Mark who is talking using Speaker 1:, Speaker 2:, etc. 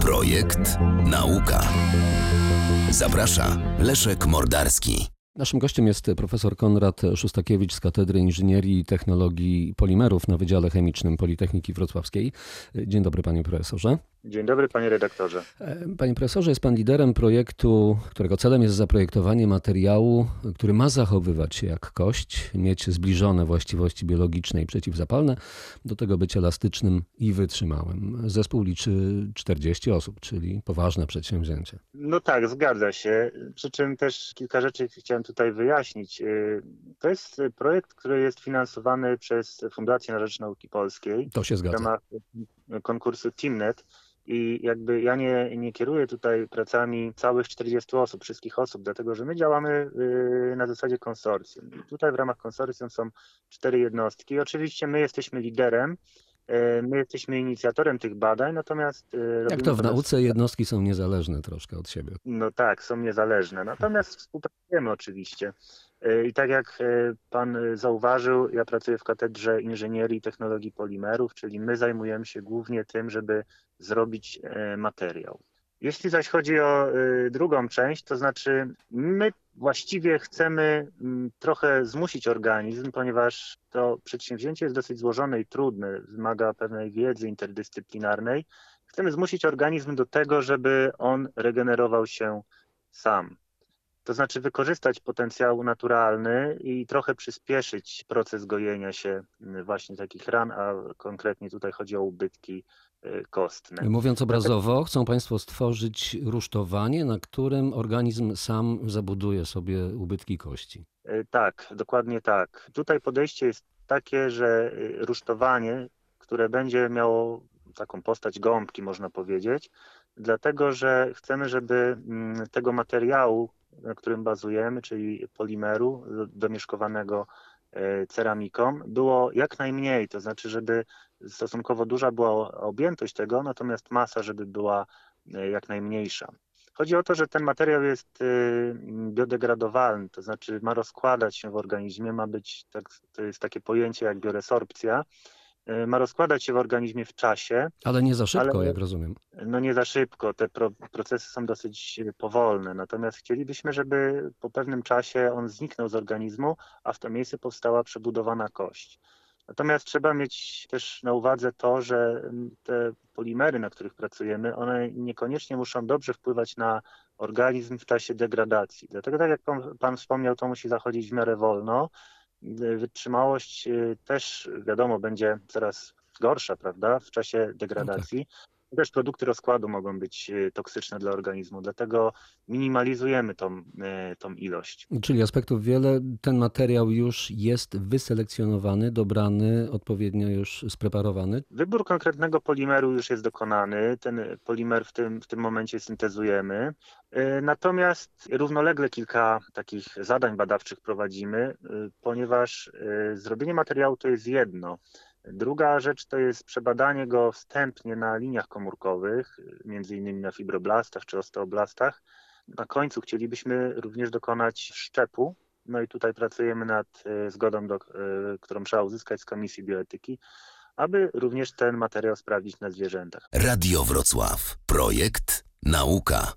Speaker 1: Projekt Nauka. Zaprasza Leszek Mordarski.
Speaker 2: Naszym gościem jest profesor Konrad Szustakiewicz z Katedry Inżynierii i Technologii Polimerów na Wydziale Chemicznym Politechniki Wrocławskiej. Dzień dobry panie profesorze.
Speaker 3: Dzień dobry panie redaktorze.
Speaker 2: Panie profesorze, jest pan liderem projektu, którego celem jest zaprojektowanie materiału, który ma zachowywać się jak kość, mieć zbliżone właściwości biologiczne i przeciwzapalne, do tego być elastycznym i wytrzymałym. Zespół liczy 40 osób, czyli poważne przedsięwzięcie.
Speaker 3: No tak, zgadza się. Przy czym też kilka rzeczy chciałem tutaj wyjaśnić. To jest projekt, który jest finansowany przez Fundację na Rzecz Nauki Polskiej.
Speaker 2: To się zgadza.
Speaker 3: W ramach konkursu TeamNet. I jakby ja nie, nie kieruję tutaj pracami całych 40 osób, wszystkich osób, dlatego że my działamy na zasadzie konsorcjum. I tutaj w ramach konsorcjum są cztery jednostki. Oczywiście my jesteśmy liderem, My jesteśmy inicjatorem tych badań, natomiast.
Speaker 2: Jak to w nauce jednostki są niezależne troszkę od siebie.
Speaker 3: No tak, są niezależne. Natomiast współpracujemy oczywiście. I tak jak pan zauważył, ja pracuję w Katedrze Inżynierii i Technologii Polimerów, czyli my zajmujemy się głównie tym, żeby zrobić materiał. Jeśli zaś chodzi o drugą część, to znaczy my właściwie chcemy trochę zmusić organizm, ponieważ to przedsięwzięcie jest dosyć złożone i trudne, wymaga pewnej wiedzy interdyscyplinarnej. Chcemy zmusić organizm do tego, żeby on regenerował się sam. To znaczy wykorzystać potencjał naturalny i trochę przyspieszyć proces gojenia się właśnie takich ran, a konkretnie tutaj chodzi o ubytki kostne.
Speaker 2: Mówiąc obrazowo, chcą Państwo stworzyć rusztowanie, na którym organizm sam zabuduje sobie ubytki kości.
Speaker 3: Tak, dokładnie tak. Tutaj podejście jest takie, że rusztowanie, które będzie miało taką postać gąbki, można powiedzieć, dlatego że chcemy, żeby tego materiału, na którym bazujemy, czyli polimeru domieszkowanego ceramiką, było jak najmniej, to znaczy, żeby stosunkowo duża była objętość tego, natomiast masa, żeby była jak najmniejsza. Chodzi o to, że ten materiał jest biodegradowalny, to znaczy ma rozkładać się w organizmie, ma być, tak, to jest takie pojęcie jak bioresorpcja, ma rozkładać się w organizmie w czasie.
Speaker 2: Ale nie za szybko, ale, jak rozumiem.
Speaker 3: No nie za szybko, te pro, procesy są dosyć powolne, natomiast chcielibyśmy, żeby po pewnym czasie on zniknął z organizmu, a w to miejsce powstała przebudowana kość. Natomiast trzeba mieć też na uwadze to, że te polimery, na których pracujemy, one niekoniecznie muszą dobrze wpływać na organizm w czasie degradacji. Dlatego, tak jak pan, wspomniał, to musi zachodzić w miarę wolno. Wytrzymałość też, wiadomo, będzie coraz gorsza, prawda, w czasie degradacji. No tak. Też produkty rozkładu mogą być toksyczne dla organizmu, dlatego minimalizujemy tą, tą ilość.
Speaker 2: Czyli aspektów wiele. Ten materiał już jest wyselekcjonowany, dobrany, odpowiednio już spreparowany?
Speaker 3: Wybór konkretnego polimeru już jest dokonany. Ten polimer w tym, w tym momencie syntezujemy. Natomiast równolegle kilka takich zadań badawczych prowadzimy, ponieważ zrobienie materiału to jest jedno. Druga rzecz to jest przebadanie go wstępnie na liniach komórkowych, między innymi na fibroblastach czy osteoblastach. Na końcu chcielibyśmy również dokonać szczepu. No i tutaj pracujemy nad zgodą, do, którą trzeba uzyskać z Komisji Bioetyki, aby również ten materiał sprawdzić na zwierzętach.
Speaker 1: Radio Wrocław. Projekt Nauka.